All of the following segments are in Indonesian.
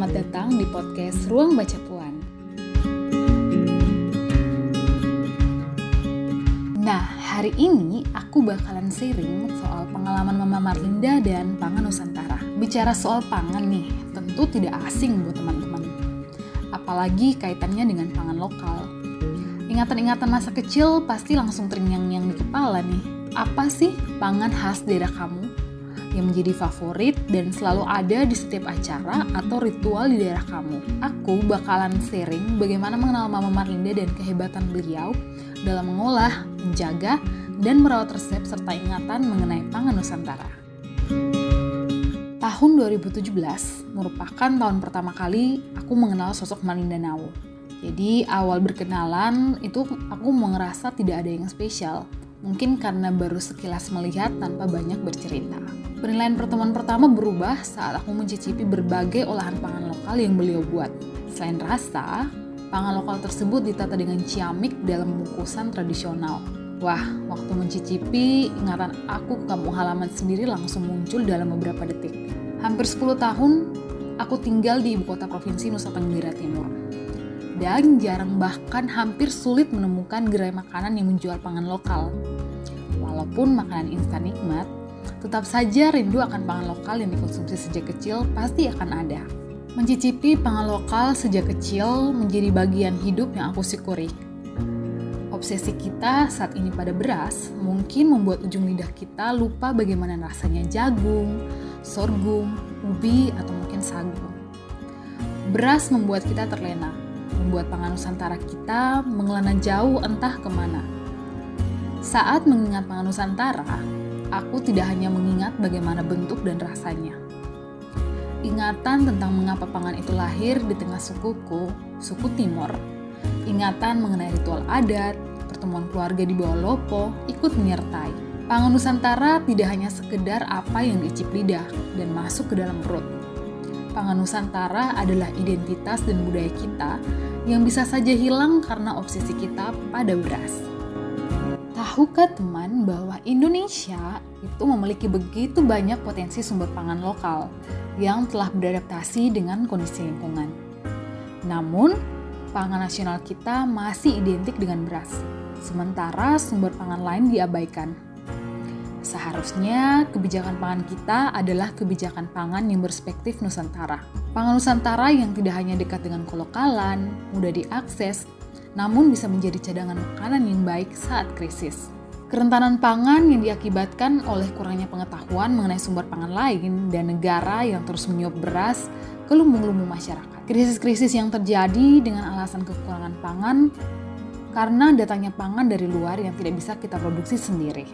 Selamat datang di podcast Ruang Baca Puan. Nah, hari ini aku bakalan sharing soal pengalaman Mama Marlinda dan pangan Nusantara. Bicara soal pangan nih, tentu tidak asing buat teman-teman. Apalagi kaitannya dengan pangan lokal. Ingatan-ingatan masa kecil pasti langsung terngiang-ngiang di kepala nih. Apa sih pangan khas daerah kamu? Yang menjadi favorit dan selalu ada di setiap acara atau ritual di daerah kamu. Aku bakalan sharing bagaimana mengenal Mama Marlinda dan kehebatan beliau dalam mengolah, menjaga, dan merawat resep serta ingatan mengenai pangan Nusantara. Tahun 2017 merupakan tahun pertama kali aku mengenal sosok Marlinda Nau. Jadi awal berkenalan itu aku merasa tidak ada yang spesial. Mungkin karena baru sekilas melihat tanpa banyak bercerita. Penilaian pertemuan pertama berubah saat aku mencicipi berbagai olahan pangan lokal yang beliau buat. Selain rasa, pangan lokal tersebut ditata dengan ciamik dalam bungkusan tradisional. Wah, waktu mencicipi, ingatan aku ke kampung halaman sendiri langsung muncul dalam beberapa detik. Hampir 10 tahun, aku tinggal di ibu kota provinsi Nusa Tenggara Timur. Dan jarang bahkan hampir sulit menemukan gerai makanan yang menjual pangan lokal. Walaupun makanan instan nikmat, tetap saja rindu akan pangan lokal yang dikonsumsi sejak kecil pasti akan ada. Mencicipi pangan lokal sejak kecil menjadi bagian hidup yang aku syukuri. Obsesi kita saat ini pada beras mungkin membuat ujung lidah kita lupa bagaimana rasanya jagung, sorghum, ubi, atau mungkin sagu. Beras membuat kita terlena, membuat pangan Nusantara kita mengelana jauh entah ke mana. Saat mengingat pangan Nusantara, aku tidak hanya mengingat bagaimana bentuk dan rasanya. Ingatan tentang mengapa pangan itu lahir di tengah sukuku, suku Timur. Ingatan mengenai ritual adat, pertemuan keluarga di bawah lopo, ikut menyertai. Pangan Nusantara tidak hanya sekedar apa yang diicip lidah dan masuk ke dalam perut. Pangan Nusantara adalah identitas dan budaya kita yang bisa saja hilang karena obsesi kita pada beras. Tahukah teman bahwa Indonesia itu memiliki begitu banyak potensi sumber pangan lokal yang telah beradaptasi dengan kondisi lingkungan. Namun, pangan nasional kita masih identik dengan beras, sementara sumber pangan lain diabaikan. Seharusnya kebijakan pangan kita adalah kebijakan pangan yang berspektif Nusantara. Pangan Nusantara yang tidak hanya dekat dengan kolokalan, mudah diakses, namun bisa menjadi cadangan makanan yang baik saat krisis. Kerentanan pangan yang diakibatkan oleh kurangnya pengetahuan mengenai sumber pangan lain dan negara yang terus menyuap beras ke lumbung-lumbung masyarakat. Krisis-krisis yang terjadi dengan alasan kekurangan pangan karena datangnya pangan dari luar yang tidak bisa kita produksi sendiri.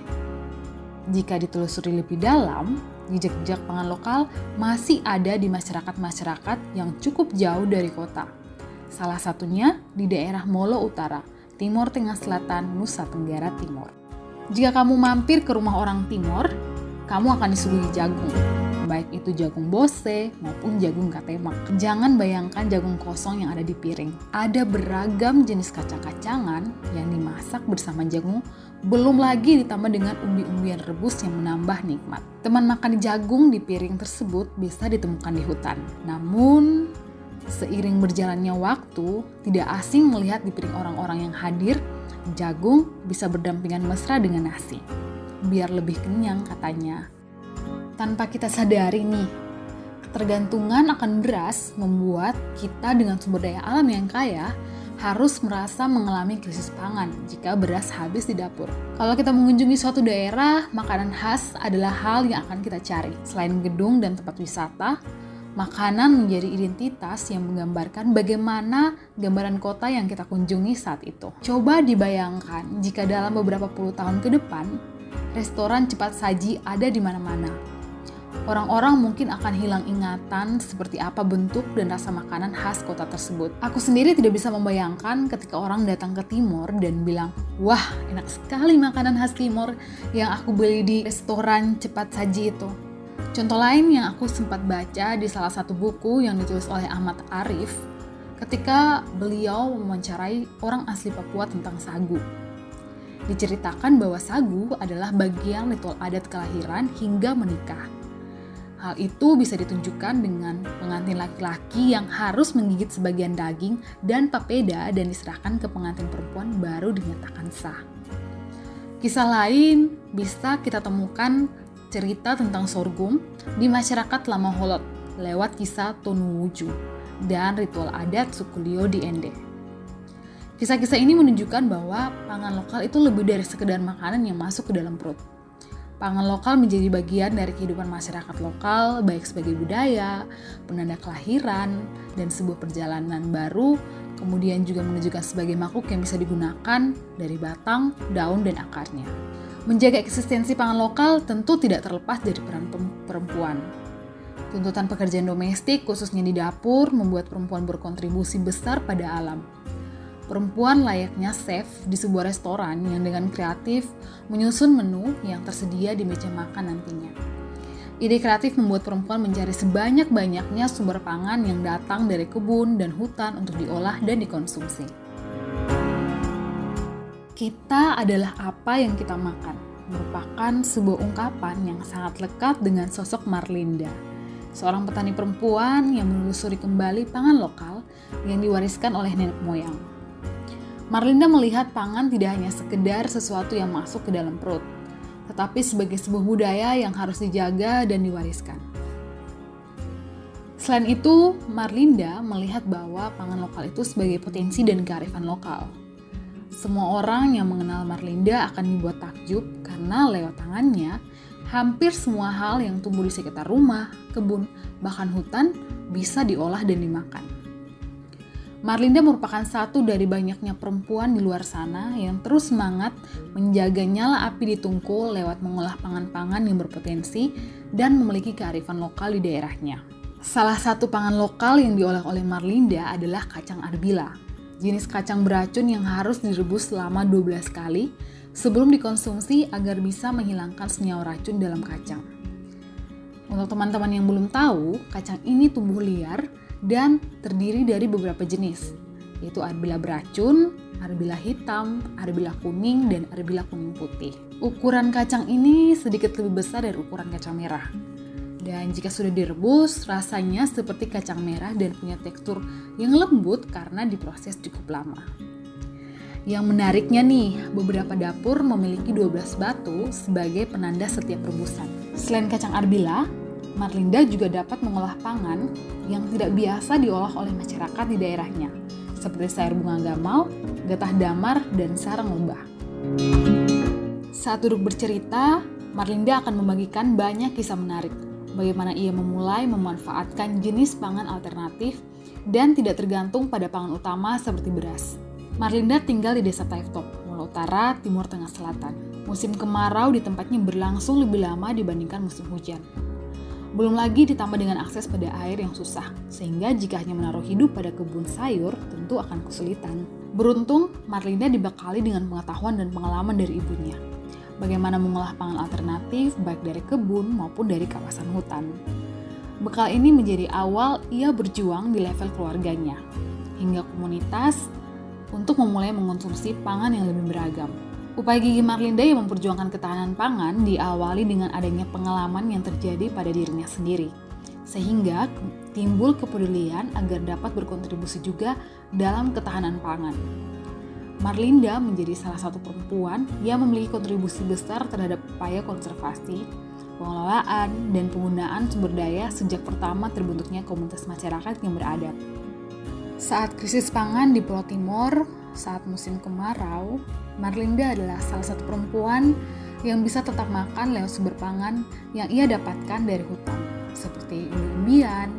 Jika ditelusuri lebih dalam, jejak-jejak pangan lokal masih ada di masyarakat-masyarakat yang cukup jauh dari kota Salah satunya di daerah Molo Utara, Timur Tengah Selatan, Nusa Tenggara Timur. Jika kamu mampir ke rumah orang Timur, kamu akan disuguhi jagung, baik itu jagung bose maupun jagung katema. Jangan bayangkan jagung kosong yang ada di piring. Ada beragam jenis kacang-kacangan yang dimasak bersama jagung, belum lagi ditambah dengan umbi-umbian rebus yang menambah nikmat. Teman makan jagung di piring tersebut bisa ditemukan di hutan. Namun, Seiring berjalannya waktu, tidak asing melihat di piring orang-orang yang hadir, jagung bisa berdampingan mesra dengan nasi. Biar lebih kenyang katanya. Tanpa kita sadari nih, ketergantungan akan beras membuat kita dengan sumber daya alam yang kaya harus merasa mengalami krisis pangan jika beras habis di dapur. Kalau kita mengunjungi suatu daerah, makanan khas adalah hal yang akan kita cari. Selain gedung dan tempat wisata, Makanan menjadi identitas yang menggambarkan bagaimana gambaran kota yang kita kunjungi saat itu. Coba dibayangkan jika dalam beberapa puluh tahun ke depan, restoran cepat saji ada di mana-mana. Orang-orang mungkin akan hilang ingatan seperti apa bentuk dan rasa makanan khas kota tersebut. Aku sendiri tidak bisa membayangkan ketika orang datang ke timur dan bilang, "Wah, enak sekali makanan khas timur yang aku beli di restoran cepat saji itu." Contoh lain yang aku sempat baca di salah satu buku yang ditulis oleh Ahmad Arif ketika beliau mewawancarai orang asli Papua tentang sagu. Diceritakan bahwa sagu adalah bagian ritual adat kelahiran hingga menikah. Hal itu bisa ditunjukkan dengan pengantin laki-laki yang harus menggigit sebagian daging dan papeda dan diserahkan ke pengantin perempuan baru dinyatakan sah. Kisah lain bisa kita temukan cerita tentang sorghum di masyarakat lama Holot lewat kisah Tonuwuju dan ritual adat suku Lio di Ende. Kisah-kisah ini menunjukkan bahwa pangan lokal itu lebih dari sekedar makanan yang masuk ke dalam perut Pangan lokal menjadi bagian dari kehidupan masyarakat lokal, baik sebagai budaya, penanda kelahiran, dan sebuah perjalanan baru, kemudian juga menunjukkan sebagai makhluk yang bisa digunakan dari batang, daun, dan akarnya. Menjaga eksistensi pangan lokal tentu tidak terlepas dari peran perempuan. Tuntutan pekerjaan domestik, khususnya di dapur, membuat perempuan berkontribusi besar pada alam Perempuan layaknya chef di sebuah restoran yang dengan kreatif menyusun menu yang tersedia di meja makan nantinya. Ide kreatif membuat perempuan mencari sebanyak-banyaknya sumber pangan yang datang dari kebun dan hutan untuk diolah dan dikonsumsi. Kita adalah apa yang kita makan, merupakan sebuah ungkapan yang sangat lekat dengan sosok Marlinda, seorang petani perempuan yang menelusuri kembali pangan lokal yang diwariskan oleh nenek moyang. Marlinda melihat pangan tidak hanya sekedar sesuatu yang masuk ke dalam perut, tetapi sebagai sebuah budaya yang harus dijaga dan diwariskan. Selain itu, Marlinda melihat bahwa pangan lokal itu sebagai potensi dan kearifan lokal. Semua orang yang mengenal Marlinda akan dibuat takjub karena lewat tangannya, hampir semua hal yang tumbuh di sekitar rumah, kebun, bahkan hutan bisa diolah dan dimakan. Marlinda merupakan satu dari banyaknya perempuan di luar sana yang terus semangat menjaga nyala api di tungku lewat mengolah pangan-pangan yang berpotensi dan memiliki kearifan lokal di daerahnya. Salah satu pangan lokal yang diolah oleh Marlinda adalah kacang arbila, jenis kacang beracun yang harus direbus selama 12 kali sebelum dikonsumsi agar bisa menghilangkan senyawa racun dalam kacang. Untuk teman-teman yang belum tahu, kacang ini tumbuh liar dan terdiri dari beberapa jenis, yaitu arbila beracun, arbila hitam, arbila kuning, dan arbila kuning putih. Ukuran kacang ini sedikit lebih besar dari ukuran kacang merah. Dan jika sudah direbus, rasanya seperti kacang merah dan punya tekstur yang lembut karena diproses cukup lama. Yang menariknya nih, beberapa dapur memiliki 12 batu sebagai penanda setiap rebusan. Selain kacang arbila, Marlinda juga dapat mengolah pangan yang tidak biasa diolah oleh masyarakat di daerahnya, seperti sayur bunga gamal, getah damar, dan sarang lebah. Saat duduk bercerita, Marlinda akan membagikan banyak kisah menarik, bagaimana ia memulai memanfaatkan jenis pangan alternatif dan tidak tergantung pada pangan utama seperti beras. Marlinda tinggal di desa Taiftop, Mula Utara, Timur Tengah Selatan. Musim kemarau di tempatnya berlangsung lebih lama dibandingkan musim hujan. Belum lagi ditambah dengan akses pada air yang susah, sehingga jika hanya menaruh hidup pada kebun sayur, tentu akan kesulitan. Beruntung, Marlinda dibekali dengan pengetahuan dan pengalaman dari ibunya. Bagaimana mengolah pangan alternatif baik dari kebun maupun dari kawasan hutan. Bekal ini menjadi awal ia berjuang di level keluarganya, hingga komunitas untuk memulai mengonsumsi pangan yang lebih beragam. Upaya Gigi Marlinda yang memperjuangkan ketahanan pangan diawali dengan adanya pengalaman yang terjadi pada dirinya sendiri, sehingga timbul kepedulian agar dapat berkontribusi juga dalam ketahanan pangan. Marlinda menjadi salah satu perempuan yang memiliki kontribusi besar terhadap upaya konservasi, pengelolaan, dan penggunaan sumber daya sejak pertama terbentuknya komunitas masyarakat yang beradab. Saat krisis pangan di Pulau Timor, saat musim kemarau, Marlinda adalah salah satu perempuan yang bisa tetap makan lewat sumber pangan yang ia dapatkan dari hutan, seperti umbi-umbian,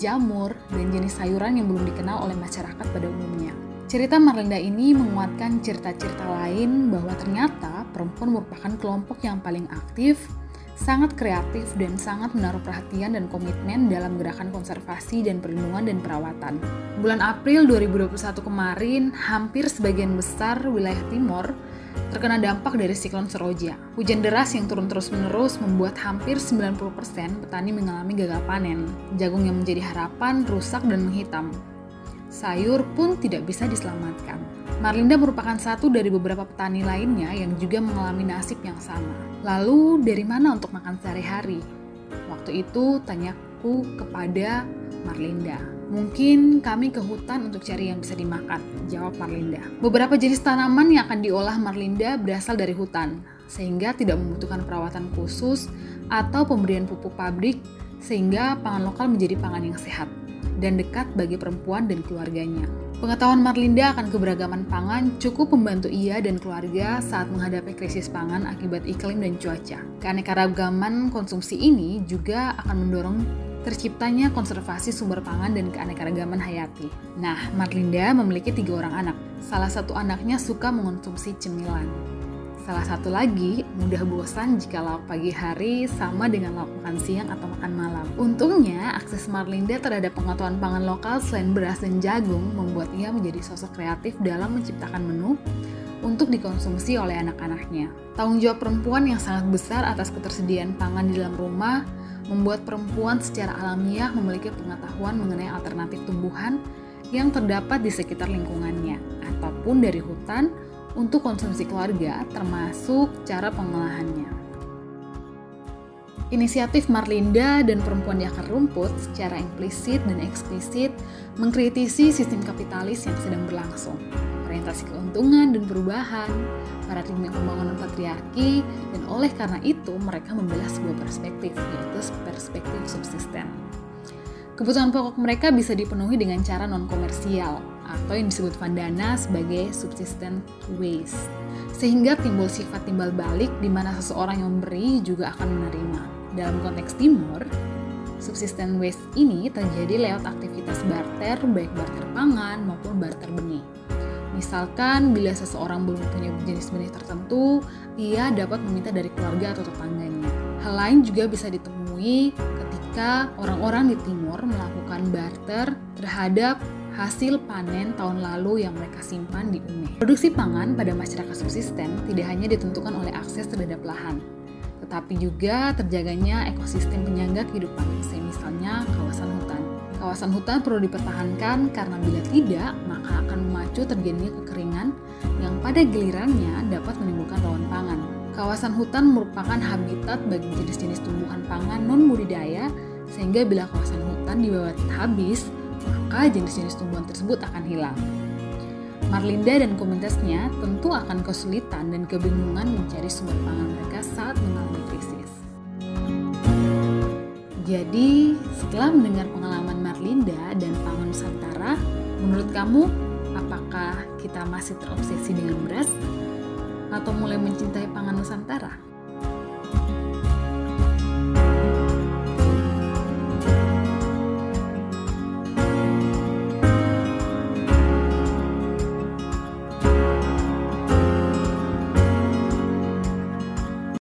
jamur, dan jenis sayuran yang belum dikenal oleh masyarakat pada umumnya. Cerita Marlinda ini menguatkan cerita-cerita lain bahwa ternyata perempuan merupakan kelompok yang paling aktif sangat kreatif dan sangat menaruh perhatian dan komitmen dalam gerakan konservasi dan perlindungan dan perawatan. Bulan April 2021 kemarin, hampir sebagian besar wilayah timur terkena dampak dari siklon Seroja. Hujan deras yang turun terus-menerus membuat hampir 90% petani mengalami gagal panen. Jagung yang menjadi harapan rusak dan menghitam. Sayur pun tidak bisa diselamatkan. Marlinda merupakan satu dari beberapa petani lainnya yang juga mengalami nasib yang sama. Lalu, dari mana untuk makan sehari-hari? Waktu itu tanyaku kepada Marlinda. Mungkin kami ke hutan untuk cari yang bisa dimakan, jawab Marlinda. Beberapa jenis tanaman yang akan diolah Marlinda berasal dari hutan, sehingga tidak membutuhkan perawatan khusus atau pemberian pupuk pabrik, sehingga pangan lokal menjadi pangan yang sehat dan dekat bagi perempuan dan keluarganya. Pengetahuan Marlinda akan keberagaman pangan cukup membantu ia dan keluarga saat menghadapi krisis pangan akibat iklim dan cuaca. Keanekaragaman konsumsi ini juga akan mendorong terciptanya konservasi sumber pangan dan keanekaragaman hayati. Nah, Marlinda memiliki tiga orang anak. Salah satu anaknya suka mengonsumsi cemilan. Salah satu lagi mudah bosan jika lauk pagi hari sama dengan lauk makan siang atau makan malam. Untungnya, akses Marlinda terhadap pengetahuan pangan lokal selain beras dan jagung membuat ia menjadi sosok kreatif dalam menciptakan menu untuk dikonsumsi oleh anak-anaknya. Tanggung jawab perempuan yang sangat besar atas ketersediaan pangan di dalam rumah membuat perempuan secara alamiah memiliki pengetahuan mengenai alternatif tumbuhan yang terdapat di sekitar lingkungannya, ataupun dari hutan untuk konsumsi keluarga, termasuk cara pengolahannya. Inisiatif Marlinda dan perempuan di akar rumput secara implisit dan eksplisit mengkritisi sistem kapitalis yang sedang berlangsung orientasi keuntungan dan perubahan, paradigma pembangunan patriarki, dan oleh karena itu mereka membelah sebuah perspektif, yaitu perspektif subsisten. Kebutuhan pokok mereka bisa dipenuhi dengan cara non-komersial, atau yang disebut Vandana sebagai subsisten waste. Sehingga timbul sifat timbal balik di mana seseorang yang memberi juga akan menerima. Dalam konteks timur, subsisten waste ini terjadi lewat aktivitas barter, baik barter pangan maupun barter benih. Misalkan bila seseorang belum punya jenis benih tertentu, ia dapat meminta dari keluarga atau tetangganya. Hal lain juga bisa ditemui ketika orang-orang di timur melakukan barter terhadap hasil panen tahun lalu yang mereka simpan di UME. Produksi pangan pada masyarakat subsisten tidak hanya ditentukan oleh akses terhadap lahan, tetapi juga terjaganya ekosistem penyangga kehidupan, misalnya kawasan hutan. Kawasan hutan perlu dipertahankan karena bila tidak, maka akan memacu terjadinya kekeringan yang pada gilirannya dapat menimbulkan rawan pangan. Kawasan hutan merupakan habitat bagi jenis-jenis tumbuhan pangan non-budidaya, sehingga bila kawasan hutan dibawa habis, maka jenis-jenis tumbuhan tersebut akan hilang. Marlinda dan komunitasnya tentu akan kesulitan dan kebingungan mencari sumber pangan mereka saat mengalami krisis. Jadi, setelah mendengar pengalaman Marlinda dan Pangan Nusantara, menurut kamu, apakah kita masih terobsesi dengan beras? Atau mulai mencintai pangan Nusantara?